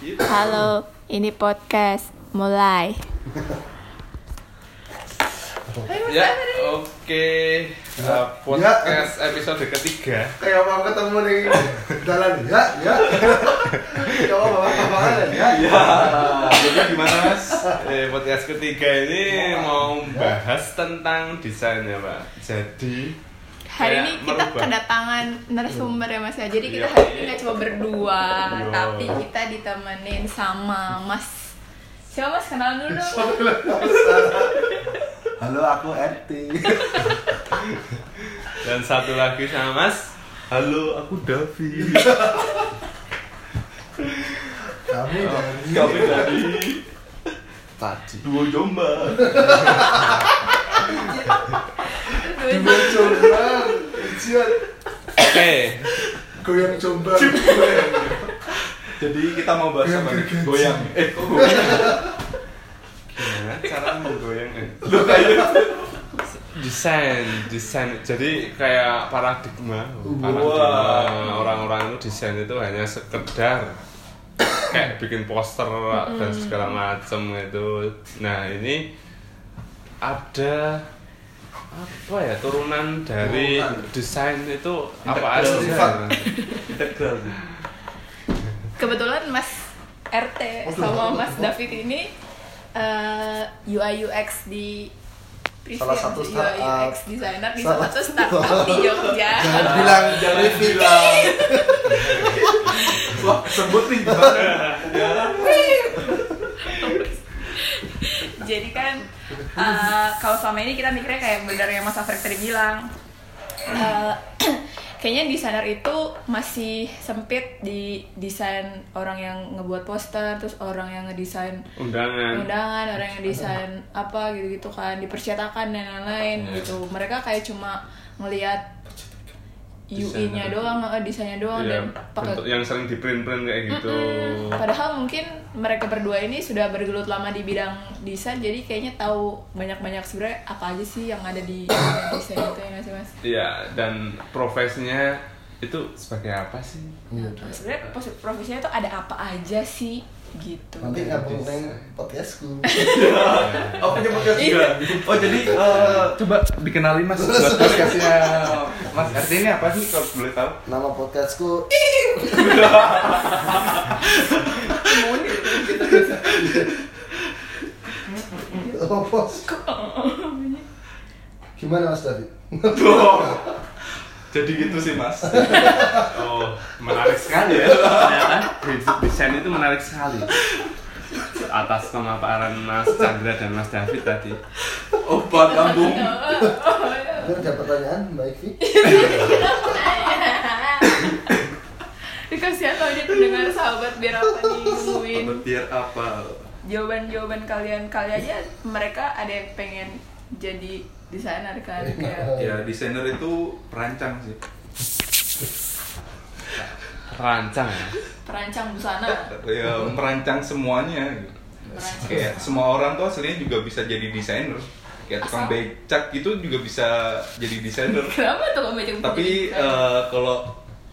Halo, ini podcast mulai. Ya, oke. Uh, podcast episode ketiga. kayak mau ketemu di jalan ya ya coba bawa bawa ya Ya, jadi gimana mas? Eh, podcast ketiga ini mau bahas tentang desain ya pak. Jadi Hari kayak ini kita merubah- kedatangan narasumber ya Mas ya. Jadi kita Iya. hari ini nggak cuma berdua, Iya. tapi kita ditemenin sama Mas. Siapa Mas kenalan dulu dong. halo aku RT dan satu lagi sama mas. Halo, aku Davi. kami dari Kami dari tadi Duo Jombang. dua jombang ujian Oke, goyang jombang Jadi kita mau bahas apa nih? Goyang. Eh, kok goyang? gimana cara menggoyang? eh? Lu kayak desain desain jadi kayak paradigma paradigma Wow. orang-orang itu desain itu hanya sekedar kayak bikin poster dan segala macem itu nah ini ada apa ya turunan dari Turunan. desain itu apa integral sih. Kebetulan Mas RT sama Mas David ini eh, UI UX di Salah satu UI startup. UX designer di Salah- satu startup di Jogja. jangan bilang jangan bilang Wah, sebut nih gimana? Jadi kan eh, kalau selama ini kita mikirnya kayak benar yang Mas Afrek tadi bilang. Eh, kayaknya desainer itu masih sempit di desain orang yang ngebuat poster terus orang yang ngedesain undangan. undangan orang yang desain apa gitu-gitu kan dipercetakan dan lain-lain Iya. gitu. Mereka kayak cuma ngelihat UI-nya doang desainnya doang Iya, dan pakai bentuk yang sering di print print kayak gitu Mm-mm. Padahal mungkin mereka berdua ini sudah bergelut lama di bidang desain, jadi kayaknya tahu banyak-banyak sebenarnya apa aja sih yang ada di desain itu ya sih mas? Iya, dan profesinya itu sebagai apa sih? Iya, Sebenarnya pos- profesinya itu ada apa aja sih gitu. nanti ngabung neng podcastku. Oh, punya podcast juga. Oh, jadi eh, coba dikenalin Mas. Buat podcastnya. Mas RT ini apa sih kalau boleh tahu? nama podcastku. Oh bos gimana mas David Jadi gitu sih Mas. Oh, menarik sekali ya. Ternyata hidup desain itu menarik sekali. Atas pemaparan Mas Chandra dan Mas David tadi. Oh, Pak Gambung. Ini ada pertanyaan Mbak Ivi Dikasih tahu aja pendengar sahabat biar apa nih nungguin Biar apa? jawaban-jawaban kalian kali aja mereka ada yang pengen jadi desainer kan kayak Ya, desainer itu perancang sih. Rancang ya. perancang busana. Ya, merancang semuanya. Merancang. Kayak semua orang tuh aslinya juga bisa jadi desainer. Kayak tukang Asal? becak itu juga bisa jadi desainer. Kenapa Tapi eh, kalau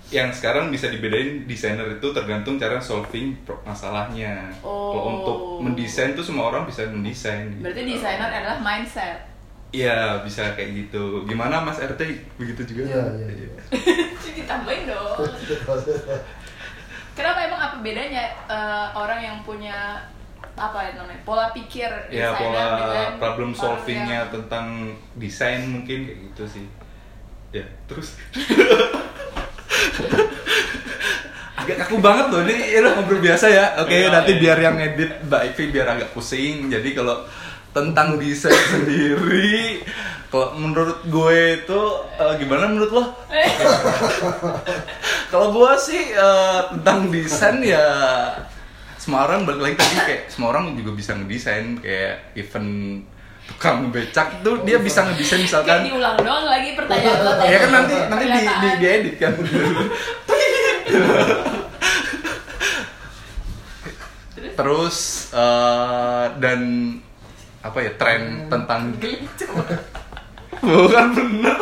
yang sekarang bisa dibedain desainer itu tergantung cara solving masalahnya. Kalau Oh. untuk mendesain tuh semua orang bisa mendesain. gitu. Berarti desainer adalah mindset. Iya bisa kayak gitu. Gimana Mas RT begitu juga? Iya, iya, iya. Ditambahin dong. Kenapa emang apa bedanya eh, orang yang punya apa ya namanya pola pikir Ya pola dengan problem solvingnya yang- tentang desain mungkin kayak gitu sih. Ya terus. agak kaku banget loh ini ini ngobrol biasa ya oke Iya, nanti iya. biar yang edit mbak Ivi biar agak pusing jadi kalau tentang desain sendiri kalau menurut gue itu eh, gimana menurut lo kalau gue sih eh, tentang desain ya semua orang balik lagi tadi kayak semua orang juga bisa ngedesain kayak event tukang becak itu dia bisa ngedesain Kayak misalkan diulang doang lagi pertanyaan lo tadi. ya kan nanti nanti di, di, Pernyataan. diedit kan terus eh, dan apa ya tren tentang bukan bener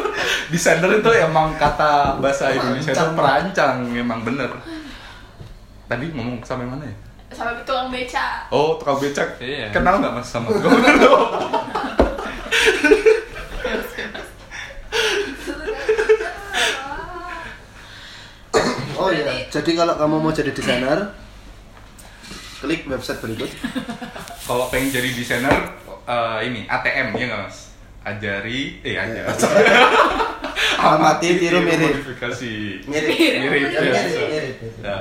desainer itu emang kata bahasa Indonesia itu perancang emang bener tadi ngomong sampai mana ya sama tukang beca Oh, tukang becak. Iya. Kenal nggak mas sama gue? Oh iya, jadi kalau kamu mau jadi desainer, klik website berikut. Kalau pengen jadi desainer, eh, ini ATM ya nggak mas? Ajari, eh ajari. Amati, tiru, mirip. Modifikasi. Mirip. Mirip. Mirip. Yang ya. mirip, mirip, mirip. Ya,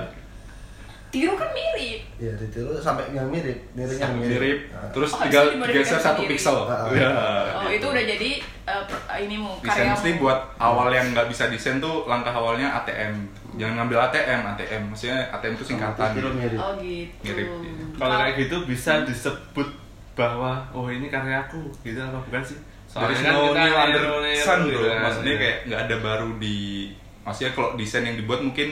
tiru kan mirip Iya, ditiru sampai yang mirip, mirip yang mirip. mirip. Nah. Terus Oh, tinggal geser satu pixel. Ah, ah. Ya. oh itu udah jadi uh, per- uh, ini mau Desain karyamu mesti buat awal yang nggak bisa desain tuh langkah awalnya ATM. Jangan ngambil ATM, ATM. Maksudnya ATM itu singkatan. Mirip. oh gitu Mirip, iya. Kalau kayak gitu bisa disebut bahwa oh ini karyaku gitu apa bukan sih? Dari Soalnya kan no kita new under sun gitu bro. kan. Maksudnya kayak nggak ada baru di maksudnya kalau desain yang dibuat mungkin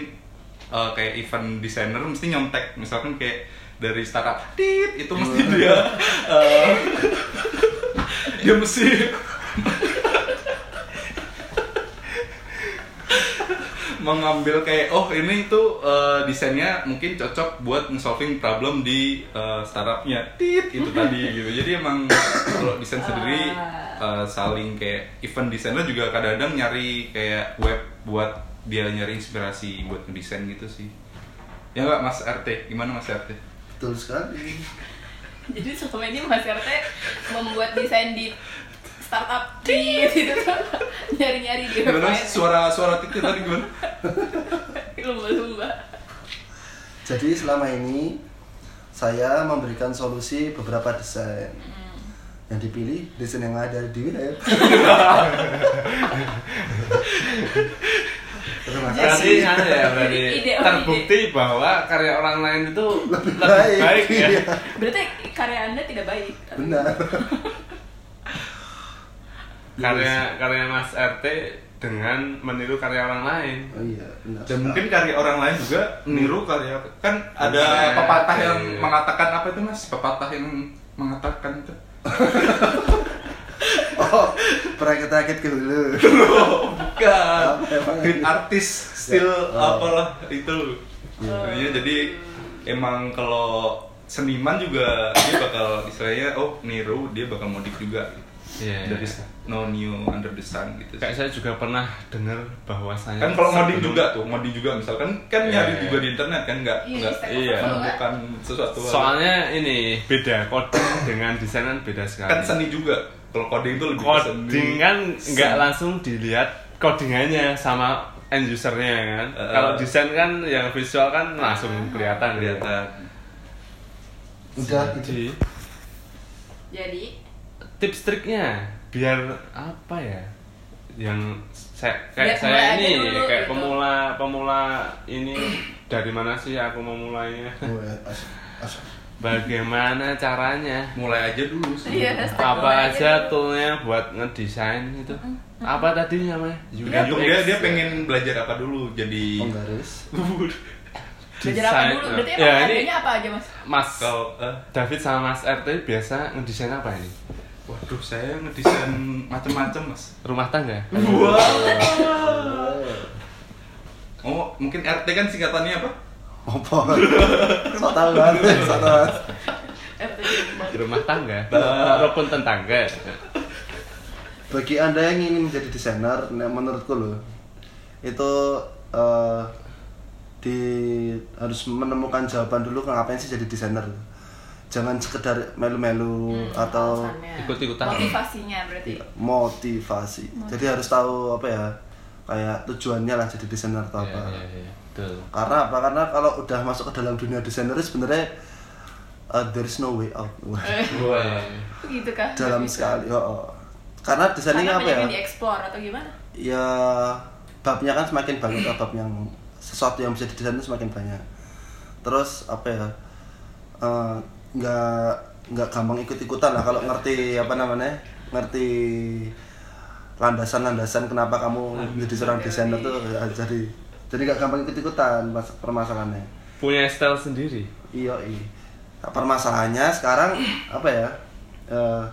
eh, kayak event designer mesti nyontek misalkan kayak dari startup tit itu mesti dia eh, dia mesti mengambil kayak oh ini tuh eh, desainnya mungkin cocok buat solving problem di eh, startupnya. Tit itu tadi gitu. Jadi emang kalau desain sendiri eh, saling kayak event desainer juga kadang-kadang nyari kayak web buat dia nyari inspirasi buat ngedesain gitu sih. Ya nggak mas RT gimana mas RT Betul sekali. jadi selama ini Mas RT membuat desain di startup di gitu nyari-nyari di gimana website suara suara tiknya tadi gimana lumba-lumba Jadi selama ini saya memberikan solusi beberapa desain. Yang dipilih desain yang ada di web. Berarti kasih. anu ya berarti Ide- oh, terbukti bahwa karya orang lain itu lebih baik. baik, ya. Iya. berarti karya anda tidak baik Benar. Karya karya Mas RT dengan meniru karya orang lain. Oh iya, benar. dan mungkin karya orang lain juga niru karya kan ada Iya. pepatah yang Iya. mengatakan apa itu mas pepatah yang mengatakan itu Oh, perakit-rakit ke hulu. bukan artist still Oh. apalah itu Jadinya jadi emang kalau seniman juga dia bakal istilahnya oh niru dia bakal modif juga gitu. Iya. dari no new under the sun gitu Kayak saya juga pernah dengar bahwasanya kan kalau modding sebelum- juga tuh modding juga misalkan kan Iya, nyari iya. juga di internet kan nggak Iya, nggak Iya. Menemukan sesuatu hal. Soalnya ini beda coding dengan desain kan beda sekali. kan seni juga kalau coding itu lebih Coding kan nggak langsung dilihat codingannya sama end usernya kan. Eh. Kalau desain kan yang visual kan langsung kelihatan gitu. kelihatan Udah itu. Jadi jadi tips triknya. Biar apa ya? Yang saya Biar kayak saya mulai aja ini dulu kayak gitu. pemula pemula ini. Dari mana sih aku memulainya? Oh, ya, Bagaimana caranya? mulai aja dulu sih. Iya, step apa aja toolnya buat ngedesain itu apa tadi namanya Tergantung dia dia pengen belajar apa dulu? Jadi penggaris. belajar apa dulu? Berarti ya ini apa aja mas? Mas kalau eh, David sama Mas RT biasa ngedesain apa ini waduh saya ngedesain macam-macam mas rumah tangga oh mungkin RT kan singkatannya apa Apa? Sok tahu banget, sok tahu. RT Jombang. rumah tangga rukun tetangga Bagi anda yang ingin menjadi desainer, nah, menurutku loh, itu eh, di harus menemukan jawaban dulu ngapain sih jadi desainer. Jangan sekedar melu-melu Hmm, atau. Ikut-ikutan. motivasinya berarti motivasi. Jadi harus tahu apa ya, kayak tujuannya lah jadi desainer atau Iya, apa. iya, iya, betul Karena apa? Karena kalau udah masuk ke dalam dunia desainer sebenarnya uh, there is no way out. Gitu kah dalam bisa. sekali. Oh, oh. Karena desainnya apa ya? dieksplor atau gimana ya babnya kan semakin banyak bab yang sesuatu yang bisa didesain itu semakin banyak terus apa ya eh, nggak nggak gampang ikut ikutan lah kalau ngerti apa namanya ngerti landasan-landasan kenapa kamu menjadi seorang desainer tuh ya, jadi jadi nggak gampang ikut ikutan permasalahannya. Punya style sendiri? Iya iya. Nah, permasalahannya sekarang apa ya eh,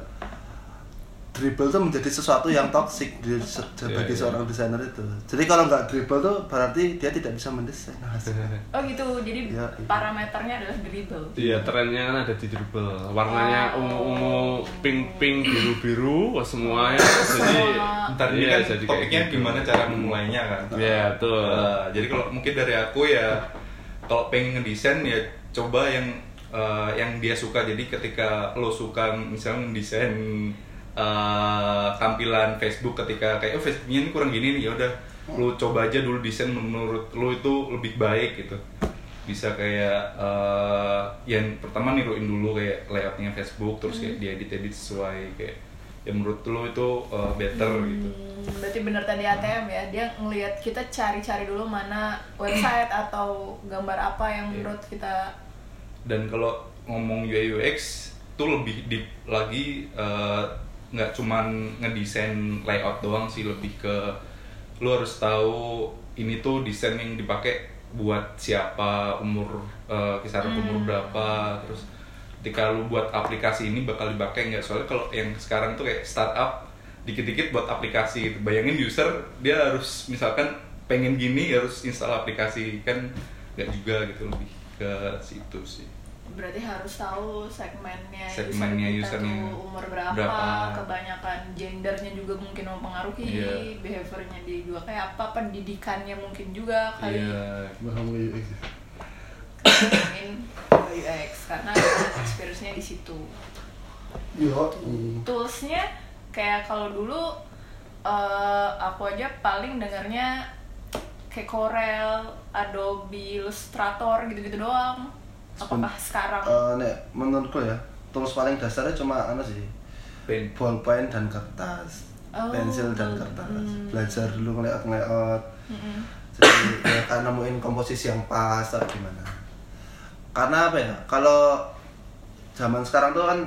dribble tuh menjadi sesuatu yang toksik di, se- Iya, bagi iya. seorang desainer itu. Jadi kalau nggak dribble tuh berarti dia tidak bisa mendesain. Nah, Oh gitu, jadi Iya, iya. parameternya adalah dribble. Iya trennya kan ada di dribble warnanya Oh. ungu-ungu pink pink biru biru semuanya jadi. Ntar ini iya, kan jadi kayak topiknya gitu. gimana cara memulainya kan. Iya betul. Eh, jadi kalau mungkin dari aku ya kalau pengen ngedesain ya coba yang eh, yang dia suka. Jadi ketika lo suka misalnya ngedesain eh, tampilan Facebook ketika kayak oh Facebooknya ini kurang gini nih ya udah lo coba aja dulu desain menurut lo itu lebih baik gitu. Bisa kayak eh, yang pertama niruin dulu kayak layoutnya Facebook terus kayak diedit edit sesuai kayak yang menurut lo itu eh, better gitu. Hmm, berarti bener tadi ATM ya, dia ngelihat kita cari-cari dulu mana website atau gambar apa yang Iya. menurut kita dan kalau ngomong UI UX itu lebih deep lagi eh, nggak cuman ngedesain layout doang sih lebih ke lu harus tahu ini tuh desain yang dipakai buat siapa umur eh, kisaran umur berapa terus ketika lu buat aplikasi ini bakal dipakai nggak? Soalnya kalau yang sekarang tuh kayak startup dikit-dikit buat aplikasi gitu. Bayangin user dia harus misalkan pengen gini harus install aplikasi. Kan nggak juga gitu lebih ke situ sih berarti harus tahu segmennya, Segmennya user kita usernya tuh umur berapa, berapa. kebanyakan gendernya juga mungkin mempengaruhi, Iya. behaviornya dia juga kayak apa, pendidikannya mungkin juga kali iya Paham UX. ngomongin UX karena experience-nya di situ. Yo. toolsnya kayak kalau dulu eh, aku aja paling dengarnya kayak Corel, Adobe Illustrator gitu-gitu doang. Apakah sekarang? Eh, nek menurutku ya, tools paling dasarnya cuma anu sih, pen ballpoint dan kertas, Oh, pensil dan kertas. hmm. Belajar dulu ngeliat-ngeliat. Mm-mm. Jadi ya kan nemuin komposisi yang pas atau gimana. Karena apa ya? Kalau zaman sekarang tuh kan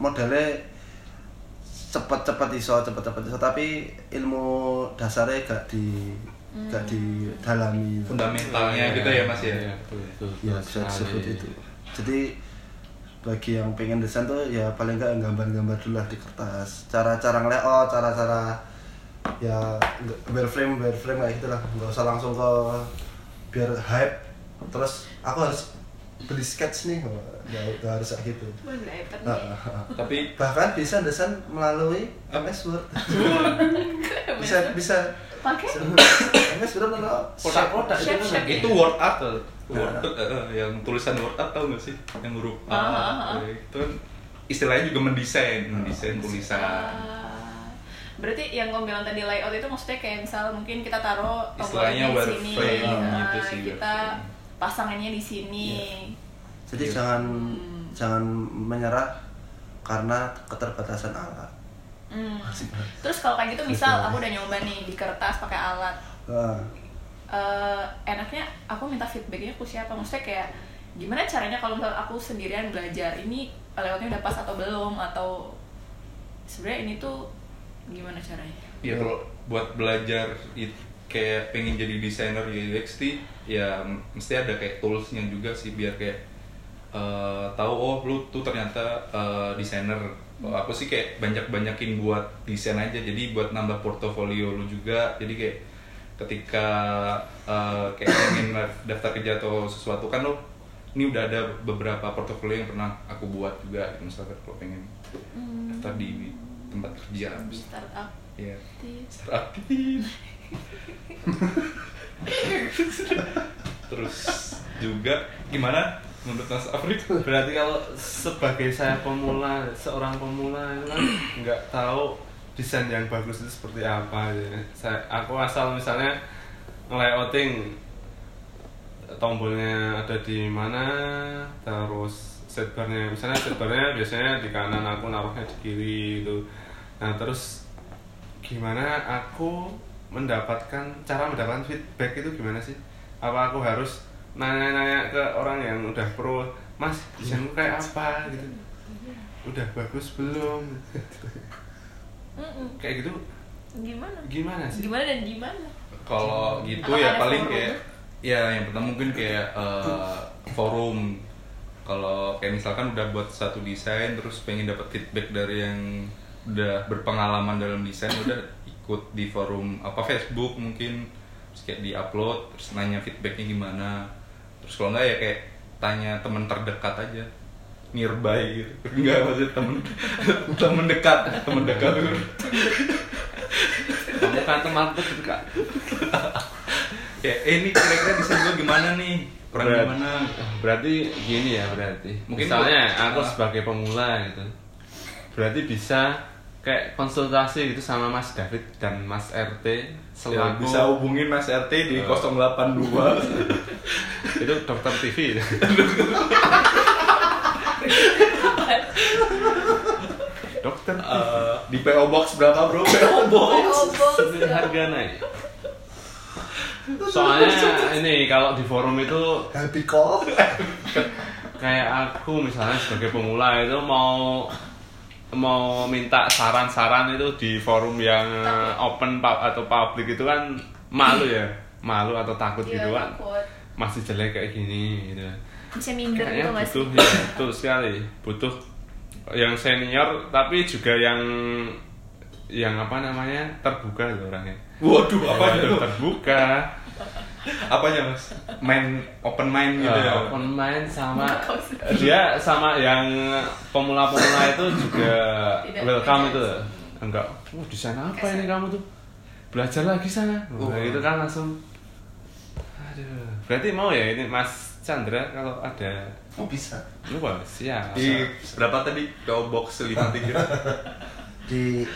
modelnya cepet-cepet iso, cepet-cepet iso, tapi ilmu dasarnya gak di gak didalami. fundamentalnya gitu ya mas ya? Iya, ya disebut itu. Jadi bagi yang pengen desain tuh ya paling nggak gambar-gambar dulu lah di kertas. Cara-cara ngelayout cara-cara ya wireframe wireframe kayak gitu lah. Nggak usah langsung ke biar hype. Terus aku harus beli sketch nih nggak harus kayak gitu. Nah, tapi bahkan bisa desain melalui MS Word. Bisa bisa Pakai? Kotak-kotak Chef, itu, chef. itu word art tuh. word art eh, eh, yang tulisan word art tau gak sih yang huruf A Ah, ah, ah. eh, itu kan istilahnya juga mendesain mendesain tulisan Ah, berarti yang gue bilang tadi layout itu maksudnya kayak misal mungkin kita taruh Istilahnya tombolnya di sini, wireframe nah, gitu sih, kita pasangannya di sini. Jadi Iya. jangan Hmm. jangan menyerah karena keterbatasan alat. Hmm. Terus kalau kayak gitu misal aku udah nyoba nih di kertas pakai alat, Ah, eh, enaknya aku minta feedbacknya ke siapa? Maksudnya kayak gimana caranya kalau misal aku sendirian belajar ini layoutnya udah pas atau belum atau sebenarnya ini tuh gimana caranya? ya kalau buat belajar it, kayak pengen jadi desainer UX sih ya mesti ada kayak toolsnya juga sih biar kayak eh, tahu oh lu tuh ternyata eh, desainer Kalau aku sih kayak banyak banyakin buat desain aja. Jadi buat nambah portofolio lu juga. Jadi kayak ketika eh, kayak pengen daftar kerja atau sesuatu kan lo ini udah ada beberapa portofolio yang pernah aku buat juga misalkan kalau pengen daftar di tempat kerja. Di startup. Ya tips. aktif terus juga gimana menurut Mas Afrik Berarti kalau sebagai saya pemula, seorang pemula itu kan nggak tahu desain yang bagus itu seperti apa. ya. Saya, aku asal misalnya ngelayouting tombolnya ada di mana, terus setbarnya, misalnya setbarnya biasanya di kanan, aku naruhnya di kiri itu. Nah terus gimana aku mendapatkan cara mendapatkan feedback itu gimana sih? Apa aku harus nanya-nanya ke orang yang udah pro, Mas desainmu kayak apa gitu? Udah bagus belum? Kayak gitu Gimana? gimana sih? Gimana dan gimana? kalau gitu Apakah ya paling forum? kayak ya yang pertama mungkin kayak eh, forum kalau kayak misalkan udah buat satu desain terus pengen dapat feedback dari yang udah berpengalaman dalam desain udah ikut di forum apa Facebook mungkin terus kayak di upload terus nanya feedbacknya gimana terus kalau nggak ya kayak tanya teman terdekat aja. Nearby gitu. Enggak maksudnya temen temen dekat. Temen dekat. Kamu kan teman terdekat. Ya eh, ini kira-kira desain gue gimana nih? Kurang Berat. gimana? Berarti gini ya berarti. Mungkin misalnya gua- aku ah. sebagai pemula gitu. Berarti bisa kayak konsultasi gitu sama Mas David dan Mas RT ya, selaku bisa hubungin Mas RT di Eh. 082 itu dokter TV dokter Eh, di PO Box berapa bro? PO Box. TV harga naik. Soalnya ini kalau di forum itu happy call kayak aku misalnya sebagai pemula itu mau mau minta saran-saran itu di forum yang open pub atau public itu kan malu ya. Malu atau takut Iya, gitu kan. takut. Masih jelek kayak gini gitu. Bisa minder kayaknya gitu nggak sih butuh ya betul sekali. Butuh yang senior tapi juga yang yang apa namanya terbuka loh orangnya. Waduh, apanya Waduh, tuh? terbuka. Apanya mas? Main open mind gitu Eh, ya? open mind sama dia sama yang pemula-pemula itu juga Tidak welcome itu enggak oh di sana apa ini kamu tuh? Belajar lagi sana. Oh. nah, itu kan langsung aduh berarti mau ya ini Mas Chandra kalau ada oh bisa lupa siap Di berapa tadi? PO Box 53 di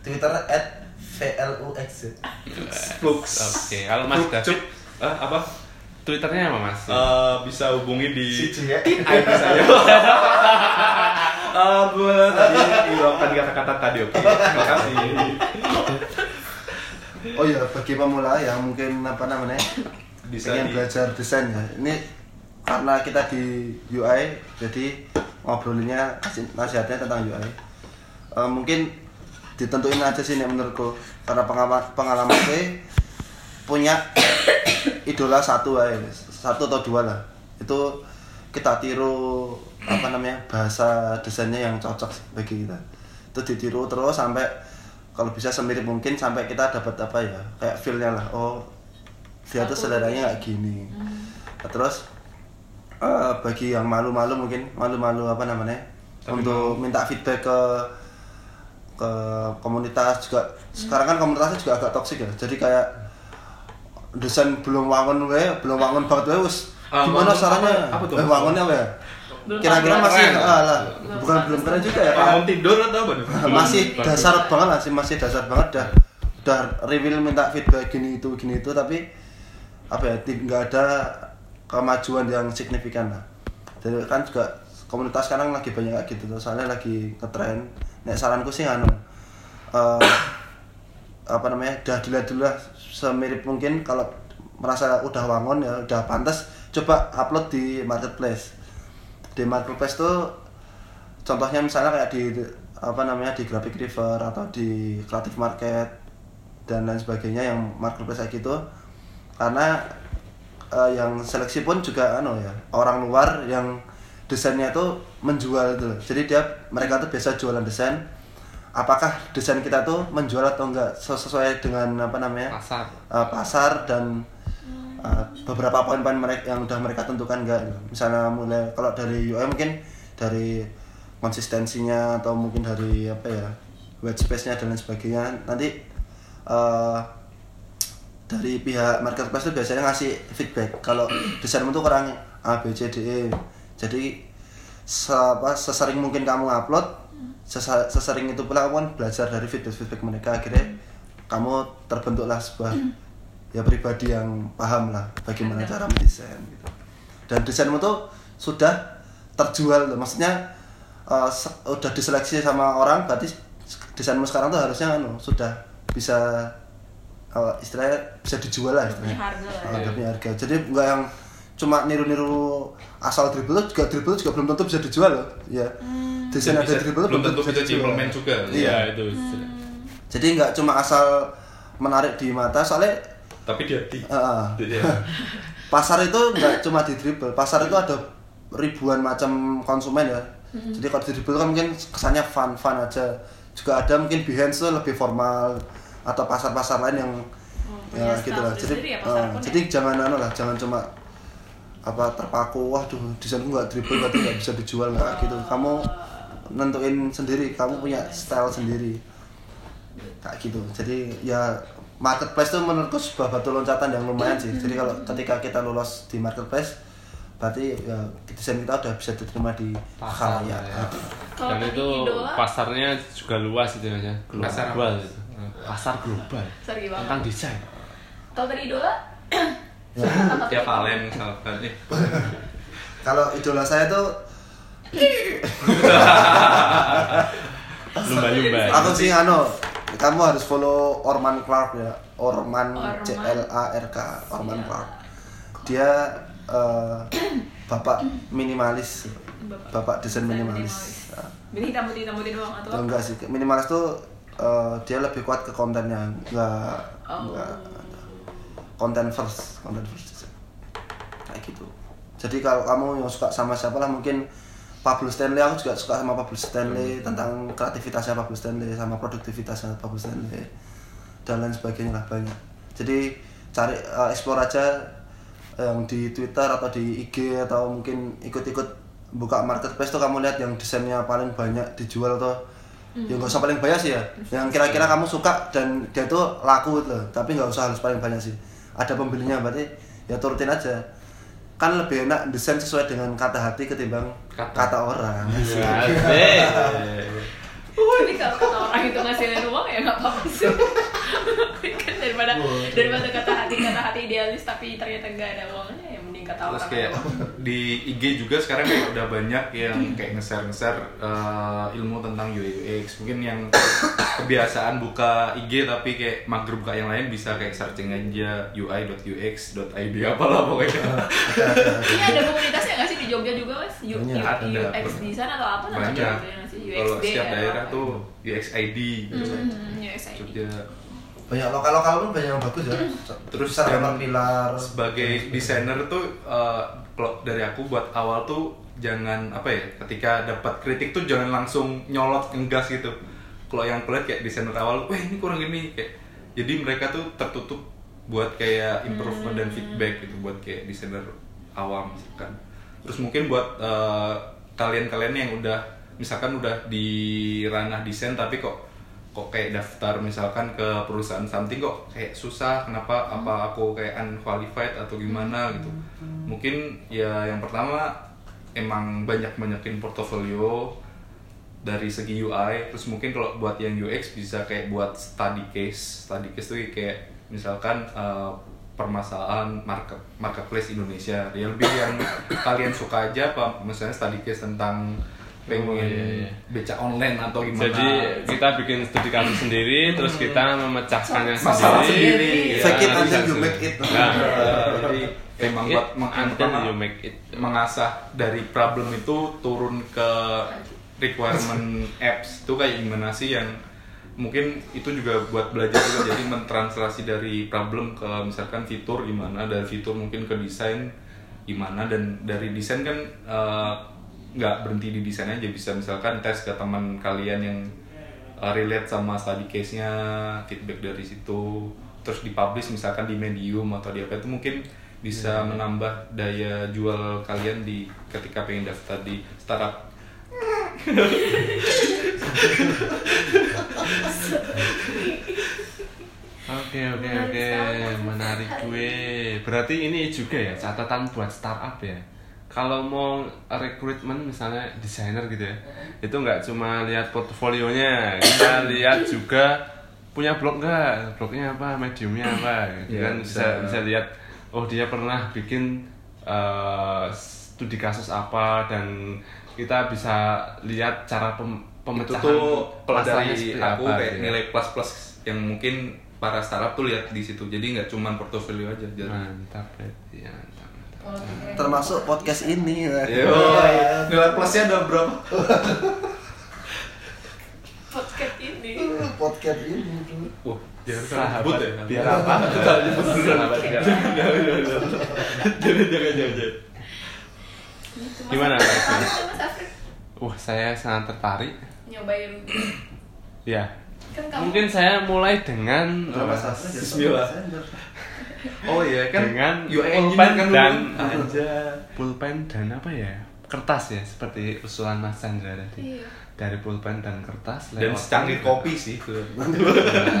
Twitter at VLUX Flux Oke, kalau Mas Flux, David-. Ah, apa? twitternya apa Mas Eh, bisa hubungi di CJ ya ID saya. Eh, gue tadi hilangkan kata-kata tadi, oke. Terima kasih. oh iya bagi pemula yang mungkin apa namanya Bisa pengen di- belajar desain ya. Ini karena kita di UI jadi ngobrolinnya kasih nasihatnya tentang UI Eh, mungkin ditentuin aja sih nih menurutku. Karena pengalaman pengalaman gue punya idola satu aja satu atau dua lah. Itu kita tiru apa namanya bahasa desainnya yang cocok bagi kita. Itu ditiru terus sampai kalau bisa semirip mungkin sampai kita dapat apa ya kayak feelnya lah. Oh dia tuh seleranya kayak gini. Nah, terus eh, bagi yang malu-malu mungkin malu-malu apa namanya Tapi untuk mau. minta feedback ke ke komunitas juga. Sekarang kan komunitasnya juga agak toksik ya. Jadi kayak desain belum wangun we belum wangun banget we wis Ah, gimana caranya? Apa- apa tuh? eh, wangunnya we kira-kira masih keren. ah, lah. Bukan belum keren juga ya Bangun tidur atau apa nih? masih dasar banget lah sih masih dasar banget. Dah udah reveal minta feedback gini itu gini itu tapi apa ya nggak ada kemajuan yang signifikan lah. Jadi kan juga komunitas sekarang lagi banyak kayak gitu. Soalnya lagi ngetren. Nek saranku sih anu eh, apa namanya udah dilihat dulu lah semirip mungkin kalau merasa udah wangun ya udah pantas coba upload di marketplace. Di marketplace tuh contohnya misalnya kayak di apa namanya di graphic river atau di creative market dan lain sebagainya yang marketplace kayak gitu karena eh, yang seleksi pun juga anu ya orang luar yang desainnya itu menjual itu loh. jadi dia mereka tuh biasa jualan desain. Apakah desain kita tuh menjual atau enggak? Ses- sesuai dengan apa namanya pasar. uh, pasar dan uh, beberapa poin-poin mereka yang udah mereka tentukan enggak? Misalnya mulai kalau dari UI mungkin dari konsistensinya atau mungkin dari apa ya white space-nya dan lain sebagainya. Nanti uh, dari pihak marketplace itu biasanya ngasih feedback. Kalau desainmu tuh kurang A B C D E. Jadi se apa, sesering mungkin kamu upload sesa- sesering itu pula kamu kan belajar dari feedback feedback mereka. Akhirnya kamu terbentuklah sebuah ya pribadi yang paham lah bagaimana cara mendesain gitu. Dan desainmu tuh sudah terjual loh. maksudnya uh, udah diseleksi sama orang berarti desainmu sekarang tuh harusnya anu sudah bisa uh, istilahnya bisa dijual lah istilahnya. harga lah Uh, ya. udah punya harga. Jadi nggak yang cuma niru-niru asal dribble juga dribble juga belum tentu bisa dijual loh. Ya desain ada dribble belum tentu bisa dijual. diimplement juga. iya. Itu. Jadi nggak cuma asal menarik di mata soalnya Tapi di hati. uh, pasar itu nggak cuma di dribble pasar itu ada ribuan macam konsumen ya. Jadi kalau di dribble kan mungkin kesannya fun fun aja. Juga ada mungkin Behance tuh lebih formal atau pasar-pasar lain yang Oh, ya gitu lah jadi ya, eh, pun ya? jadi jangan anu lah jangan cuma apa terpaku waduh desainku nggak dribble berarti nggak bisa dijual nggak gitu kamu nentuin sendiri kamu punya style sendiri kayak gitu jadi ya marketplace tuh menurutku sebuah batu loncatan yang lumayan sih jadi kalau ketika kita lolos di marketplace berarti ya desain kita udah bisa diterima di Pasar, khalayak. ya. Kalau Dan itu pasarnya juga luas itu ya. Pasar Global. Pasar global. Tentang desain. Kalau tadi idola, Ya. ya kalian misalkan eh kalau idola saya tuh Lumba-lumba. aku sih anu kamu harus follow Orman Clark ya Orman Orman. C L A R K Orman Clark dia eh, bapak minimalis bapak desain minimalis Nah, Jadi hitam putih hitam putih doang atau enggak sih minimalis tuh eh, dia lebih kuat ke kontennya enggak Oh. konten first konten first kayak gitu. Jadi kalau kamu yang suka sama siapa lah mungkin Pablo Stanley aku juga suka sama Pablo Stanley tentang kreativitasnya Pablo Stanley sama produktivitasnya Pablo Stanley dan lain sebagainya lah banyak. Jadi cari eh, explore aja yang di Twitter atau di IG atau mungkin ikut-ikut buka marketplace tuh kamu lihat yang desainnya paling banyak dijual tuh ya nggak usah paling banyak sih ya. Yang kira-kira kamu suka dan dia tuh laku gitu loh. Tapi nggak usah harus paling banyak sih. Ada pembelinya berarti ya turutin aja. Kan lebih enak desain sesuai dengan kata hati ketimbang Kata. kata, orang. Ya, Asik. Tapi kalau kata orang itu ngasilin uang ya nggak apa-apa sih. kan daripada daripada kata hati kata hati idealis tapi ternyata nggak ada uangnya ya kata terus orang. kayak di IG juga sekarang kayak udah banyak yang kayak nge-share nge-share uh, ilmu tentang UI UX mungkin yang kebiasaan buka IG tapi kayak mager buka yang lain bisa kayak searching aja ui.ux.id apalah pokoknya Ini ada komunitasnya nggak sih di Jogja juga mas? U, U. UX design atau apa namanya? banyak sih? kalau setiap atau daerah apa? tuh UXID gitu Hmm, UXID. Jogja banyak lokal lokal pun banyak yang bagus ya. Terus dapat pilar sebagai desainer tuh uh, kalau dari aku buat awal tuh jangan apa ya ketika dapat kritik tuh jangan langsung nyolot ngegas gitu. Kalau yang kulihat kayak desainer awal wah ini kurang gini kayak jadi mereka tuh tertutup buat kayak improvement dan feedback gitu buat kayak desainer awam misalkan. Terus mungkin buat uh, kalian-kalian yang udah misalkan udah di ranah desain tapi kok kok kayak daftar misalkan ke perusahaan something kok kayak susah kenapa apa aku kayak unqualified atau gimana gitu. Mungkin ya yang pertama emang banyak banyakin portofolio dari segi UI terus mungkin kalau buat yang UX bisa kayak buat study case. Study case tuh kayak misalkan uh, permasalahan market marketplace Indonesia. Ya lebih yang kalian suka aja apa? Misalnya study case tentang pengen Oh, iya, iya. beca online atau gimana Jadi kita bikin studi kasus sendiri, terus kita memecahkannya Masalah sendiri. sendiri. Fake it Ya, until bisa you make it. Nah, jadi emang buat meng- it. mengasah dari problem itu turun ke requirement apps itu kayak gimana sih yang mungkin itu juga buat belajar juga jadi mentranslasi dari problem ke misalkan fitur gimana dari fitur mungkin ke desain gimana dan dari desain kan eh, nggak berhenti di desain aja. Bisa misalkan tes ke teman kalian yang eh, relate sama study case-nya feedback dari situ terus dipublish misalkan di medium atau di apa itu mungkin bisa menambah daya jual kalian di ketika pengen daftar di startup. Oke oke oke. Menarik gue. Berarti ini juga ya catatan buat startup ya. Kalau mau rekrutmen misalnya desainer gitu ya, itu nggak cuma lihat portfolionya, kita lihat juga punya blog nggak, blognya apa, mediumnya apa, gitu Iya, kan bisa bisa. bisa lihat. Oh dia pernah bikin eh, studi kasus apa dan kita bisa lihat cara pem, itu pemecahan tuh kalau masalahnya dari seperti aku apa, kayak gitu ya. nilai plus plus yang mungkin para startup tuh lihat di situ jadi nggak cuma portofolio aja jadi mantap ya termasuk podcast ini ya. Yo, nilai plusnya ada berapa podcast ini. podcast ini tuh. wah jangan Sahabat, sebut ya biar apa? Biar jangan jangan jangan Gimana, Wah, saya sangat tertarik. nyobain Ya. Kan kamu Mungkin saya mulai dengan jadi Bismillah. Oh iya kan dengan UI pulpen kan dan dulu. aja pulpen dan apa ya kertas ya seperti usulan Mas Chandra tadi Iya. dari pulpen dan kertas dan lewat- secangkir kopi sih itu.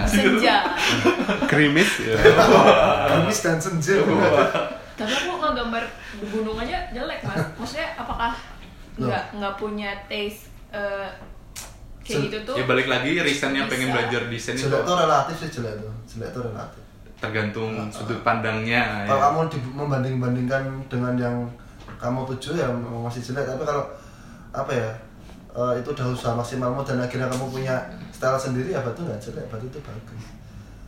senja. gerimis ya. Gamis dan senja. Tapi aku ngegambar gunung aja jelek mas. Maksudnya apakah nggak nggak punya taste eh, kayak gitu tuh? Ya balik lagi Bisa. pengen belajar desain itu Jelek itu relatif sih jelek itu. Jelek itu relatif. Tergantung sudut pandangnya. Kalau ya. kamu di- membanding-bandingkan dengan yang kamu tuju ya masih jelek. Tapi kalau apa ya eh, itu udah usaha maksimalmu dan akhirnya kamu punya style sendiri ya batu nggak jelek, batu itu bagus.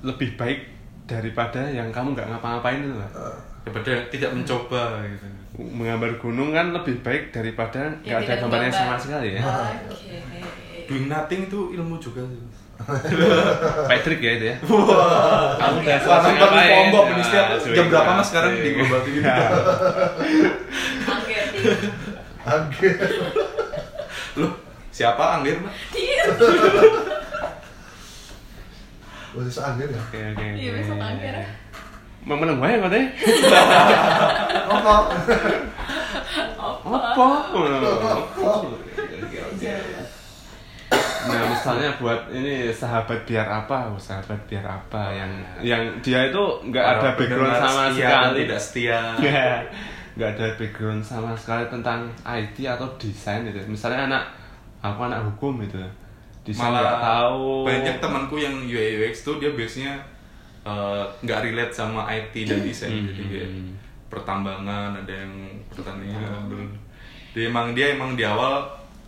lebih baik daripada yang kamu nggak ngapa-ngapain itu Pak. Eh, daripada tidak mencoba gitu. menggambar gunung kan lebih baik daripada Ya, nggak ada tidak gambarnya sama sekali ya Oke. Doing nothing itu ilmu juga sih. Patrick ya itu ya Kamu udah selesai ngapain? Nah, setiap cuy, jam berapa nah, mas sekarang di Global TV? Angger. Angger. Loh, siapa Angger mas? Iya. Wah, itu angger ya. oke oke Iya besok angger. mau menang wae kok teh Apa? apa Nah misalnya buat ini sahabat biar apa, oh, sahabat biar apa? Yang yang dia itu nggak ada background sama setia sekali, Tidak setia. Ya, nggak ada background sama sekali tentang IT atau desain gitu. Misalnya anak aku anak hukum gitu, desain nggak tahu. banyak temanku yang UI UX tuh dia biasanya eh, nggak relate sama IT dan desain Hmm. jadi kayak pertambangan ada yang pertanian dia emang dia emang di awal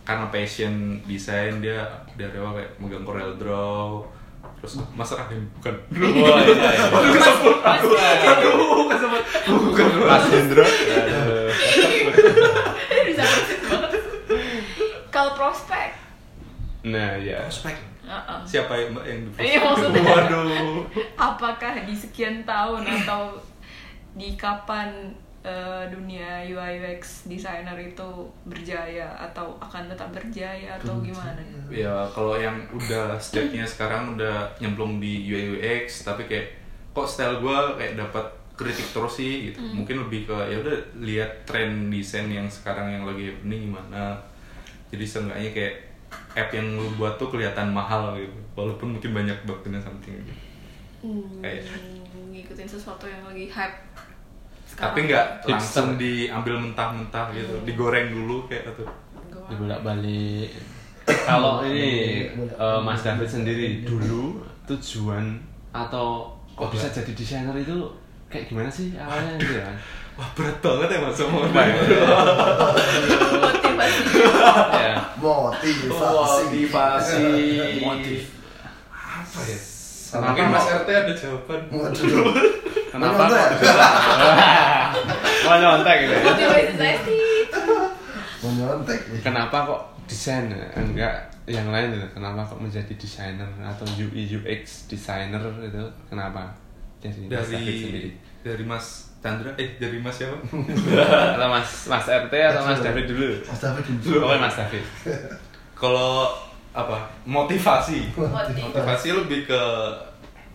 karena passion desain dia dari awal kayak megang Corel Draw terus Mas Rahim bukan Wah, iya, iya. kesebut aduh aduh kesebut bukan Mas Hendro. Kalau prospek. Nah ya. Prospek. Siapa yang mbak yang di Iya, maksudnya. waduh Apakah di sekian tahun atau di kapan eh, dunia UI UX designer itu berjaya atau akan tetap berjaya atau gimana? ya kalau yang udah stage-nya sekarang udah nyemplung di UI UX tapi kayak kok style gue kayak dapat kritik terus sih gitu mungkin lebih ke ya udah lihat tren desain yang sekarang yang lagi happening gimana jadi seenggaknya kayak app yang lu buat tuh kelihatan mahal gitu walaupun mungkin banyak bugnya something gitu. Hmm, Kayak- ngikutin sesuatu yang lagi hype. Tapi nggak langsung diambil mentah-mentah gitu. Digoreng dulu kayak gitu. Dibolak balik kalau ini eh, Mas David sendiri dulu tujuan atau kok bisa jadi desainer itu kayak gimana sih awalnya gitu ya? Wah berat banget ya mas semua motivasi. ya. Motivasi. motivasi. Motiv. apa ya? Sama mungkin Mas? RT ada jawaban. Waduh. Kenapa kok bisa mau nyontek gitu ya? Mau nyontek? Kenapa kok desain? Enggak yang lain gitu. Kenapa kok menjadi desainer atau UI UX designer itu kenapa? Jadi Mas David sendiri. dari dari Mas Chandra eh dari Mas siapa? Atau Mas Mas RT atau Mas David dulu? Mas David dulu. Pokoknya Mas David. Kalau apa? Motivasi. Motivasi. motivasi lebih ke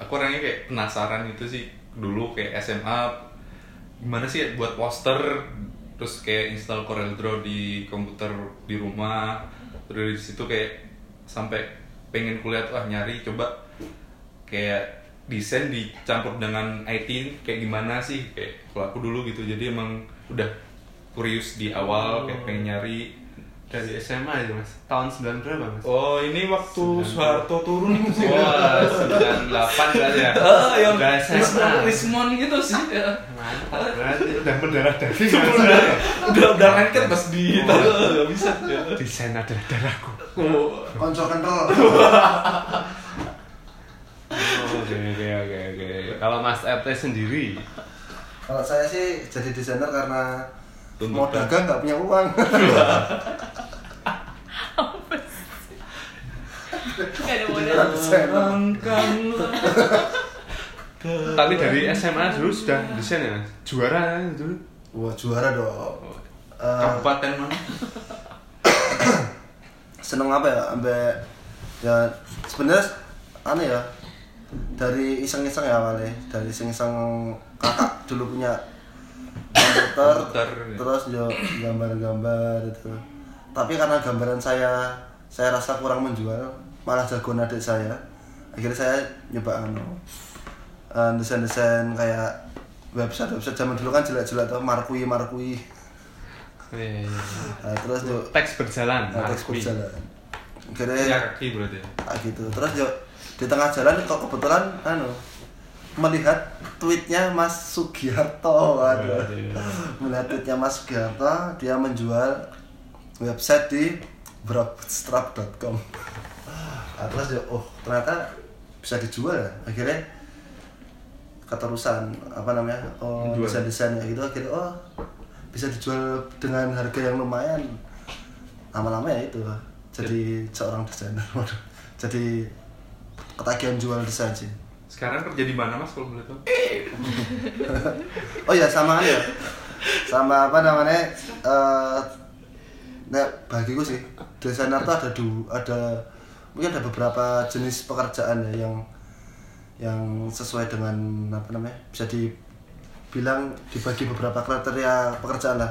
aku orangnya kayak penasaran gitu sih dulu kayak SMA gimana sih buat poster terus kayak install Corel Draw di komputer di rumah terus dari situ kayak sampai pengen kuliah tuh ah nyari coba kayak desain dicampur dengan IT kayak gimana sih kayak kalau aku dulu gitu jadi emang udah kurius di awal kayak pengen nyari dari SMA itu mas tahun 9 berapa mas Oh ini waktu Soeharto turun itu sih. Wah, 98 berarti ya? Ah, yang Udah SMA. Rismon itu sih. Ya. Mantap, berarti udah mendarah daging udah udah udah lengket pas di nggak bisa. Ya. Desain adalah darahku Oh, Konco kental. Oke, oke, oke, oke Kalau Mas RT sendiri Kalau saya sih jadi desainer karena mau Tuntutan. dagang nggak punya uang. Desainer. Tapi dari SMA dulu sudah desain ya? Juara dulu? Wah juara dong. Eh, Kabupaten mana? seneng apa ya? Sampai ya sebenarnya aneh ya dari iseng-iseng ya awalnya dari iseng-iseng kakak dulu punya komputer Komputer, ya. terus yo gambar-gambar itu tapi karena gambaran saya saya rasa kurang menjual malah jagoan adik saya akhirnya saya nyoba anu eh, desain-desain kayak website website zaman dulu kan jelek-jelek tuh markui markui Iya, iya. Nah, terus yo Teks berjalan. nah, Markui. berjalan Ya akhirnya kaki berarti. ya. kayak gitu terus yo di tengah jalan kok kebetulan anu melihat tweetnya Mas Sugiharto waduh. Waduh. melihat tweetnya Mas Sugiharto dia menjual website di bootstrap.com nah, terus yo oh ternyata bisa dijual ya? Akhirnya keterusan apa namanya oh desain desain kayak gitu akhirnya oh bisa dijual dengan harga yang lumayan. Lama-lama ya itu jadi seorang desainer waduh. Jadi ketagihan jual desain sih Sekarang kerja di mana Mas kalau boleh tahu? oh ya sama ya? Sama apa namanya eh nah, bagiku sih desainer tuh ada du ada mungkin ada beberapa jenis pekerjaan ya yang yang sesuai dengan apa namanya bisa dibilang dibagi beberapa kriteria pekerjaan lah.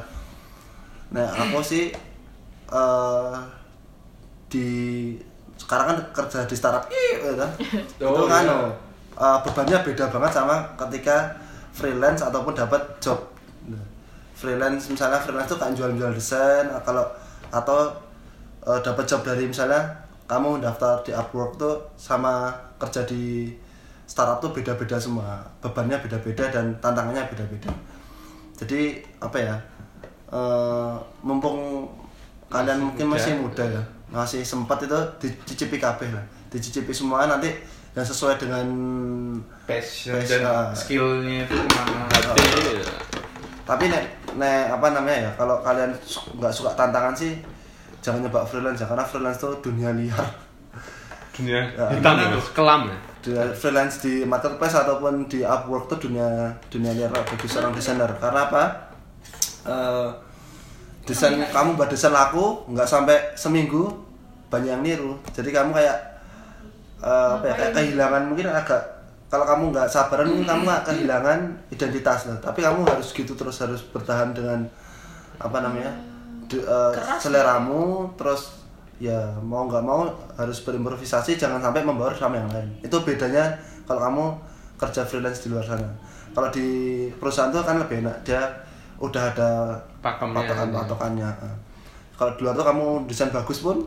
Nah aku sih eh di sekarang kan kerja di startup ih, ya kan? Oh, itu kan iya. Eh, bebannya beda banget sama ketika freelance ataupun dapat job Nah, freelance misalnya freelance tuh kan jual-jual desain kalau atau eh, dapat job dari misalnya kamu daftar di Upwork tuh sama kerja di startup tuh beda-beda semua bebannya beda-beda dan tantangannya beda-beda jadi apa ya eh, mumpung kalian mungkin muda. masih muda ya masih sempat itu dicicipi kabeh lah dicicipi semua nanti yang sesuai dengan Passion, Passion, dan ah. skillnya itu ke mana? Iya. tapi nek nek apa namanya ya kalau kalian su- nggak suka tantangan sih jangan nyoba freelance ya karena freelance tuh dunia liar. Dunia Ya, hitam ya, kelam ya. dunia freelance di marketplace ataupun di Upwork tuh dunia dunia liar. Bagi seorang desainer. Karena apa? Eh, desain kamu buat desain laku nggak sampai seminggu banyak yang niru. Jadi kamu kayak eh, apa ya kayak kehilangan mungkin agak kalau kamu nggak sabaran mungkin kamu nggak kehilangan identitas lah. Tapi kamu harus gitu terus harus bertahan dengan apa namanya de- eh, Keras. seleramu terus ya mau nggak mau harus berimprovisasi jangan sampai membaur sama yang lain. Itu bedanya kalau kamu kerja freelance di luar sana. Kalau di perusahaan tuh kan lebih enak dia udah ada Pakemnya. patokan patokannya kalau di luar tuh kamu desain bagus pun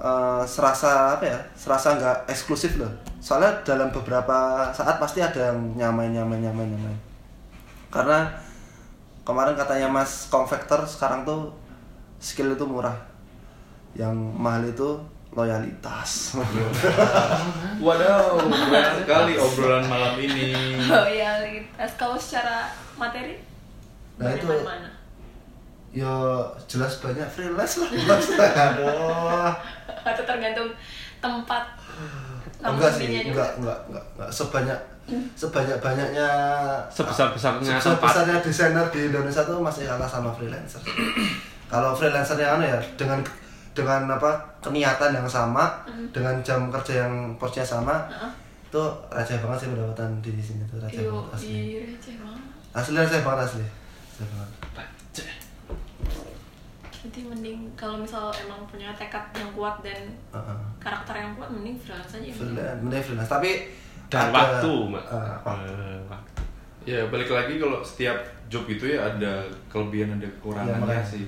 eh, serasa apa ya serasa nggak eksklusif loh soalnya dalam beberapa saat pasti ada yang nyamain nyamain nyamain nyamain karena kemarin katanya mas konvektor sekarang tuh skill itu murah yang mahal itu loyalitas Waduh, berat sekali obrolan malam ini. Oh iya, lintas. Kalau secara materi Nah, itu- mana? Ya jelas banyak freelance lah aduh Atau tergantung tempat enggak sih juga? enggak enggak enggak, enggak. sebanyak sebanyak banyaknya Sebesar-besarnya sebesar tempat. besarnya desainer di Indonesia tuh masih kalah sama freelancer kalau freelancer yang anu ya dengan dengan apa keniatan yang sama dengan jam kerja yang posnya sama Heeh. itu receh banget sih pendapatan di sini tuh receh Yo, banget asli iya, receh banget. asli receh banget asli receh banget Nanti mending kalau misal emang punya tekad yang kuat dan Heeh. karakter yang kuat, mending freelance aja. freelance mending freelance tapi Dan ada- waktu, Mbak. eh, waktu. Eh, waktu. Ya balik lagi kalau setiap job itu ya ada kelebihan ada Iya, kekurangannya makanya. sih.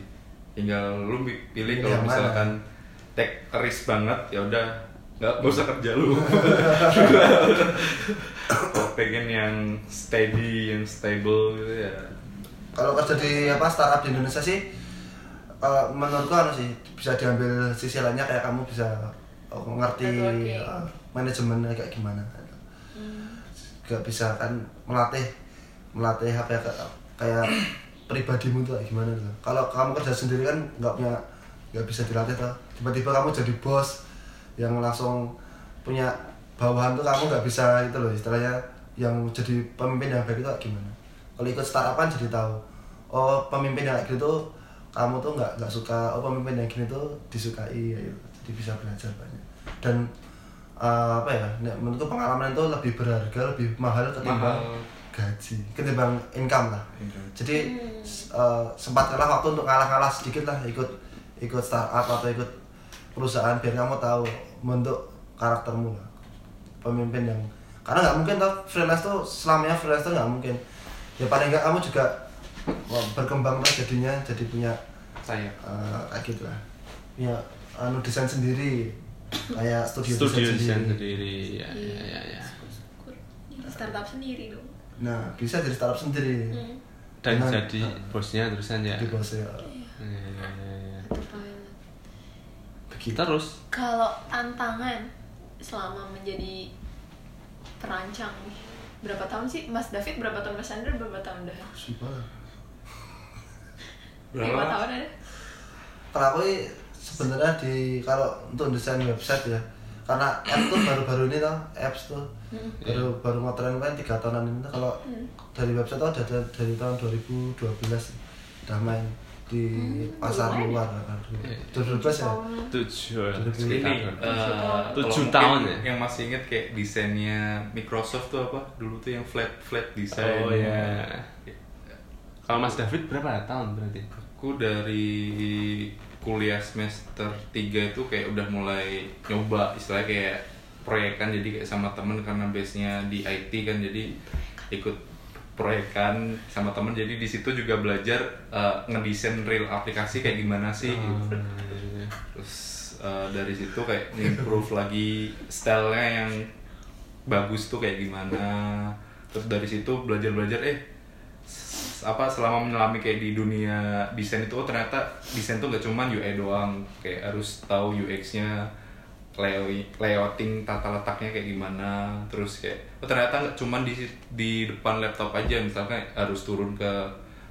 Tinggal lu pi- pilih kalau mana. misalkan take risk banget ya udah nggak nggak usah kerja lu. Kalau pengen yang steady, yang stable gitu ya. kalau kerja di apa startup di Indonesia sih eh, menurutku anu sih bisa diambil sisi lainnya kayak kamu bisa eh, ngerti eh, manajemennya kayak gimana Hmm. gak bisa kan melatih melatih apa ya kayak, kayak pribadimu tuh kayak gimana tuh kalau kamu kerja sendiri kan nggak punya nggak bisa dilatih tuh tiba-tiba kamu jadi bos yang langsung punya bawahan tuh kamu nggak bisa itu loh istilahnya yang jadi pemimpin yang baik itu kayak gimana? Kalau ikut startup kan jadi tahu oh pemimpin yang kayak gitu kamu tuh nggak nggak suka oh pemimpin yang gini tuh disukai ya, gitu. jadi bisa belajar banyak dan eh, apa ya nek menurutku pengalaman itu lebih berharga lebih mahal ketimbang Mahal. gaji ketimbang income lah Income. jadi eh, sempat kalah waktu untuk ngalah-ngalah sedikit lah ikut ikut startup atau ikut perusahaan biar kamu tahu bentuk karaktermu lah pemimpin yang karena nggak mungkin tuh freelance tuh selamanya freelance tuh nggak mungkin ya paling nggak kamu juga berkembang lah jadinya jadi punya saya. eh, kayak gitu lah punya anu desain sendiri. Kayak studio, studio desain desain sendiri. sendiri ya ya ya, ya. Syukur. Jadi startup sendiri dong. Nah bisa jadi startup sendiri. Hmm. dan Dengan- jadi bosnya terusan ya. Di bosnya Ya, ya, ya, ya. begitu. Terus? Kalau tantangan selama menjadi perancang berapa tahun sih? Mas David berapa tahun Mas Andra berapa tahun dah? Sumpah. Lima tahun ada. Kalau aku ini sebenarnya di kalau untuk desain website ya karena app tuh baru-baru ini tuh apps tuh. Baru baru ngetren kan tiga tahunan ini tuh kalau dari website tuh ada dari, dari tahun 2012 udah main di pasar lumayan. luar kan. 2012 ya? Tujuh Ini, eh, Tujuh tahun. ya? Yang masih inget kayak desainnya Microsoft tuh apa? Dulu tuh yang flat flat design. oh ya kalau Mas David berapa tahun berarti? Aku dari kuliah semester 3 itu kayak udah mulai nyoba istilahnya kayak proyekan jadi kayak sama temen karena base-nya di IT kan jadi ikut proyekan sama temen. Jadi di situ juga belajar eh, ngedesain real aplikasi kayak gimana sih gitu. terus eh, dari situ kayak improve lagi stylenya yang bagus tuh kayak gimana. Terus dari situ belajar belajar eh apa selama menyelami kayak di dunia desain itu oh ternyata desain tuh gak cuman UI doang. Kayak harus tahu UX-nya layout layouting tata letaknya kayak gimana. Terus kayak oh ternyata nggak cuman di di depan laptop aja. Misalkan harus turun ke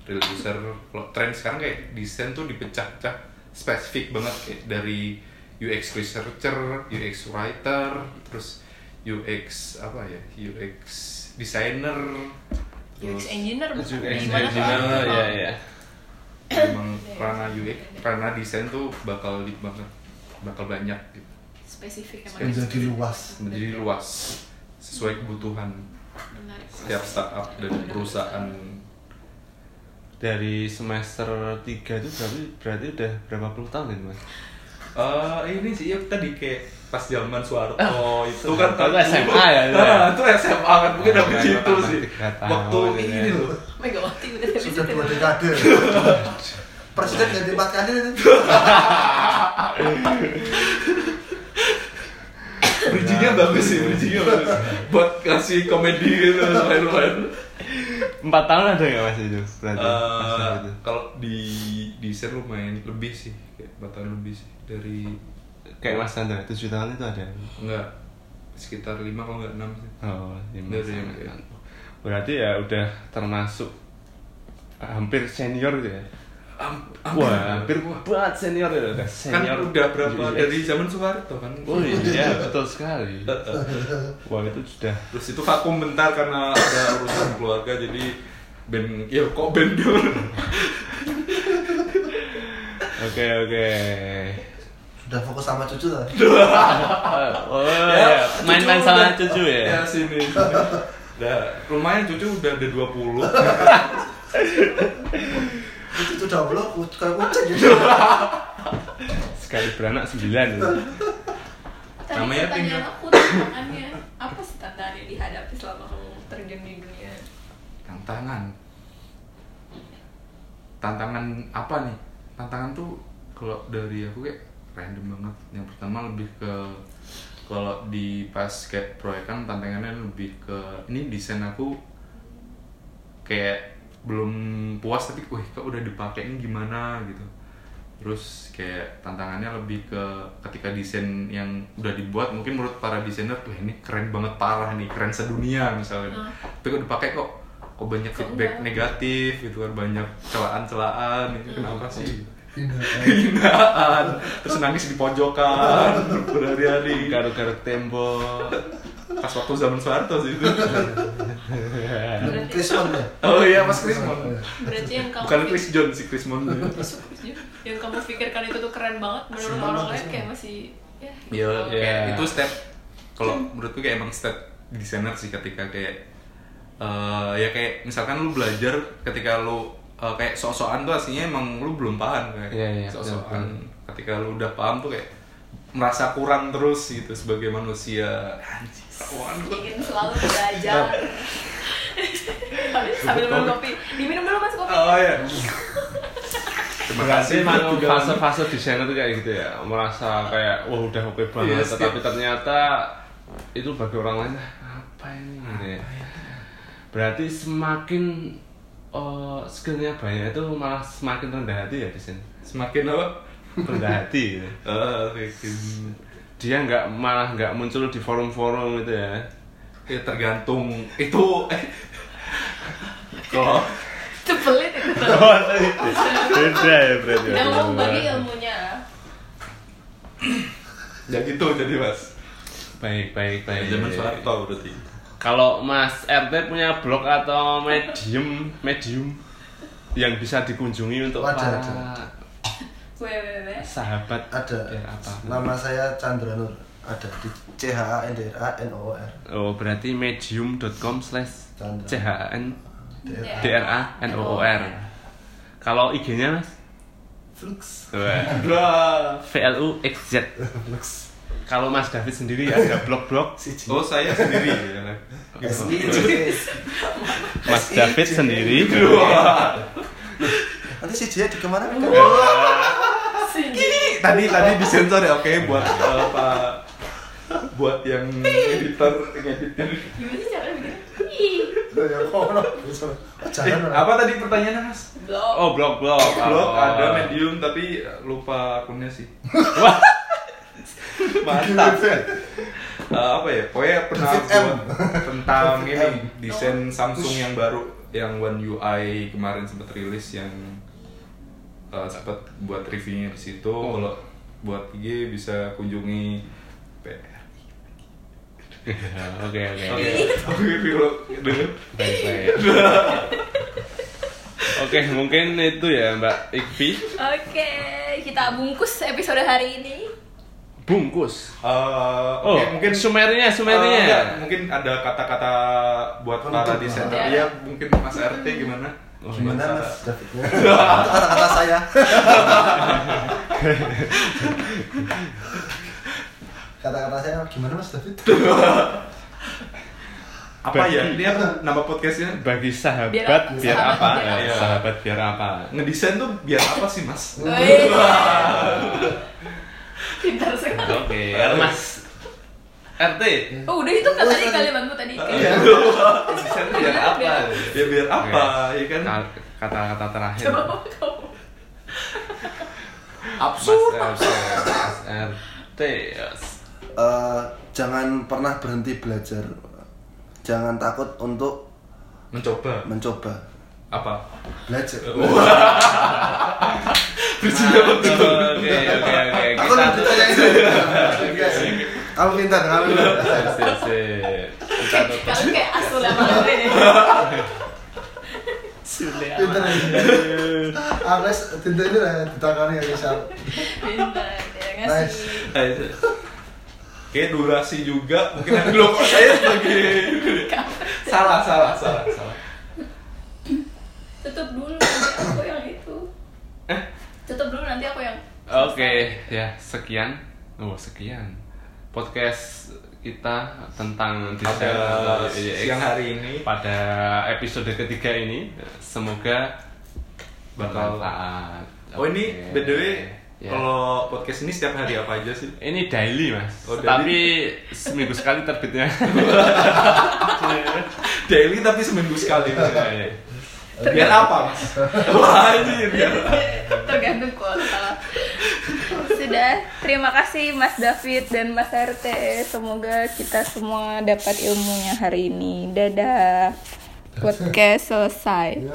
real user. Kalau tren sekarang kayak desain tuh dipecah-pecah spesifik banget. Kayak dari UX researcher, UX writer, terus UX apa ya? UX designer, UX engineer UX engineer tuh? ya ya emang ranah UX, ranah desain tuh bakal di banget, bakal banyak gitu. spesifik emang. Menjadi luas. Menjadi luas sesuai kebutuhan menarik. setiap startup dan perusahaan. Dari semester 3 itu berarti berarti udah berapa puluh tahun ini mas Eh ini sih ya tadi kayak pas zaman Soeharto itu kan itu SMA ya, itu ya? Ah, itu SMA kan mungkin Ah, dari kan, situ tambah sih. tiga tahun waktu ya. ini loh. Megawati sudah dua dekade. Presiden ganti empat kali itu. Bridgingnya bagus sih bridgingnya bagus. Buat kasih komedi gitu lumayan-lumayan empat tahun ada nggak mas itu? Berarti Eh, Mas itu? kalau di desain lumayan lebih sih kayak empat tahun lebih sih. Dari kayak mas Sandra tujuh tahun itu ada? Enggak sekitar lima kalau nggak enam sih. Oh lima Dari yang kayak- berarti ya udah termasuk hampir senior gitu ya Am- wah. hampir banget senior ya udah kan senior. udah berapa UX. dari zaman Soeharto kan? Oh iya betul sekali. Wah itu sudah. Terus itu vakum bentar karena ada urusan keluarga jadi band ya kok band dulu oke oke. Sudah fokus sama cucu lah. Oh ya main-main cucu sama udah- cucu ya? Ya sini udah lumayan cucu udah ada 20 cucu udah belum kayak kucing gitu. Sekali beranak sembilan. Tadi Namanya pertanyaan tinggal- aku tantangannya apa sih tantangan yang dihadapi selama kamu terjun di dunia? Tantangan. Tantangan apa nih? Tantangan tuh kalau dari aku kayak random banget. Yang pertama lebih ke kalau di pas kayak proyekan tantangannya lebih ke ini desain aku kayak belum puas tapi wih kok udah dipakai ini gimana? gitu. Terus kayak tantangannya lebih ke ketika desain yang udah dibuat mungkin menurut para desainer wah ini keren banget parah nih keren sedunia misalnya. Hmm. tapi kok dipakai kok kok banyak feedback enggak? negatif gitu kan banyak celaan-celaan itu kenapa sih? Hinaan. hinaan terus nangis di pojokan berhari-hari garuk-garuk tembok. Pas waktu zaman Soeharto sih itu Film Krismon ya? Oh iya pas Krismon berarti yang kamu bukan Chris John sih Krismon yang kamu pikirkan itu tuh keren banget menurut orang lain kayak masih ya ya Iya. kayak itu step kalau menurutku kayak emang state designer sih ketika kayak eh, ya kayak misalkan lu belajar ketika lu eh, kayak sok-sokan tuh aslinya emang lu belum paham kayak Iya, iya, sok-sokan. betul, ketika lu udah paham tuh kayak merasa kurang terus gitu sebagai manusia. Ingin selalu belajar. Habis sambil minum kopi. Diminum dulu mas kopi. Oh ya terima kasih. Emang juga. fase-fase desainer tuh kayak gitu ya. Merasa kayak wah udah oke banget. Iya, setiap- tetapi ternyata itu bagi orang lain "Ah, apa ini? Gitu ya. berarti semakin oh, skillnya banyak itu malah semakin rendah hati ya desain semakin apa? Rendah hati gitu. Eh, kayak gitu. dia nggak malah nggak muncul di forum-forum gitu ya ya tergantung itu. Eh kalau itu. Pelit itu beda ya berarti. Yang mau bagi ilmunya. Ya gitu jadi mas. Baik baik baik. Zaman Soeharto berarti. Kalau Mas RT punya blog atau medium medium yang bisa dikunjungi untuk Ada, para ada. sahabat ada. biar apa? nama saya Chandra Nur ada di C H A N D R A N O O R. Oh berarti medium.com slash c h a n D R A. N o o r. Kalau IG-nya Mas? Flux. V L U X Z. Flux. Kalau Mas David sendiri ada blog-blog? Oh saya sendiri. Gitu. Mas David sendiri. nanti si J di ke mana? Tadi tadi disensor ya oke buat eh, pak buat yang editor ngeditin gimana sih caranya begini Ih, ya oh, eh, apa tadi pertanyaannya mas? Blog. Oh blog-blog. blog. Oh. ada medium tapi lupa akunnya sih. Wah, mantap. Eh, apa ya? Pokoknya pernah tentang ini M. desain Samsung yang baru yang One UI kemarin sempat rilis yang eh, sempat buat reviewnya di situ. Oh. kalau buat IG bisa kunjungi Oke oke Oke, oke. oke, dulu dulu. Baik baik. Oke mungkin itu ya Mbak Ikvi. oke kita bungkus episode hari ini Bungkus. Eh, Oh, oke, mungkin sumernya Eh, sumernya. enggak, mungkin ada kata-kata buat para Penutup. desainer. Ya. Iya, mungkin Mas RT gimana? Oh, gimana mas David kata-kata saya kata-kata saya gimana mas David Apa ya? Ini apa nama podcastnya? Bagi sahabat Biar biar, apa? Sahabat apa? biar Ya, apa? Sahabat biar apa? Ngedesain tuh biar apa sih, Mas? Pintar sekali Oke, Mas RT. oh udah itu kan tadi kalimatmu tadi Iya. Desain biar apa? Ya biar apa, ya kan? Ka- Kata-kata terakhir. coba kamu Mas Absurd. RT. Mas RT. Eh, jangan pernah berhenti belajar. Jangan takut untuk Mencoba. mencoba. Apa? belajar. Bercanda betul. Oke, oke, oke. aku ditanyain Guys, kamu pintar kamu pintar. Kalian kayak asul sama gue deh pintar. tinta ini lah ditakani ya pintar ya Nice. Kayak durasi juga mungkin ada loh kok saya sebagai salah salah salah salah tutup dulu nanti aku yang itu eh tutup dulu nanti aku yang Oke, ya sekian. Oh, sekian. Podcast kita tentang desain UX siang hari ini pada episode ketiga ini semoga bermanfaat. oh ini Oke. by the way Ya. kalau podcast ini setiap hari apa aja sih? Ini daily mas, Oh, daily. tapi seminggu sekali terbitnya. daily tapi seminggu sekali. Iya, iya. biar apa mas? Wah anjir biar tergantung kuota. Sudah terima kasih Mas David dan Mas RT semoga kita semua dapat ilmunya hari ini. Dadah. Podcast selesai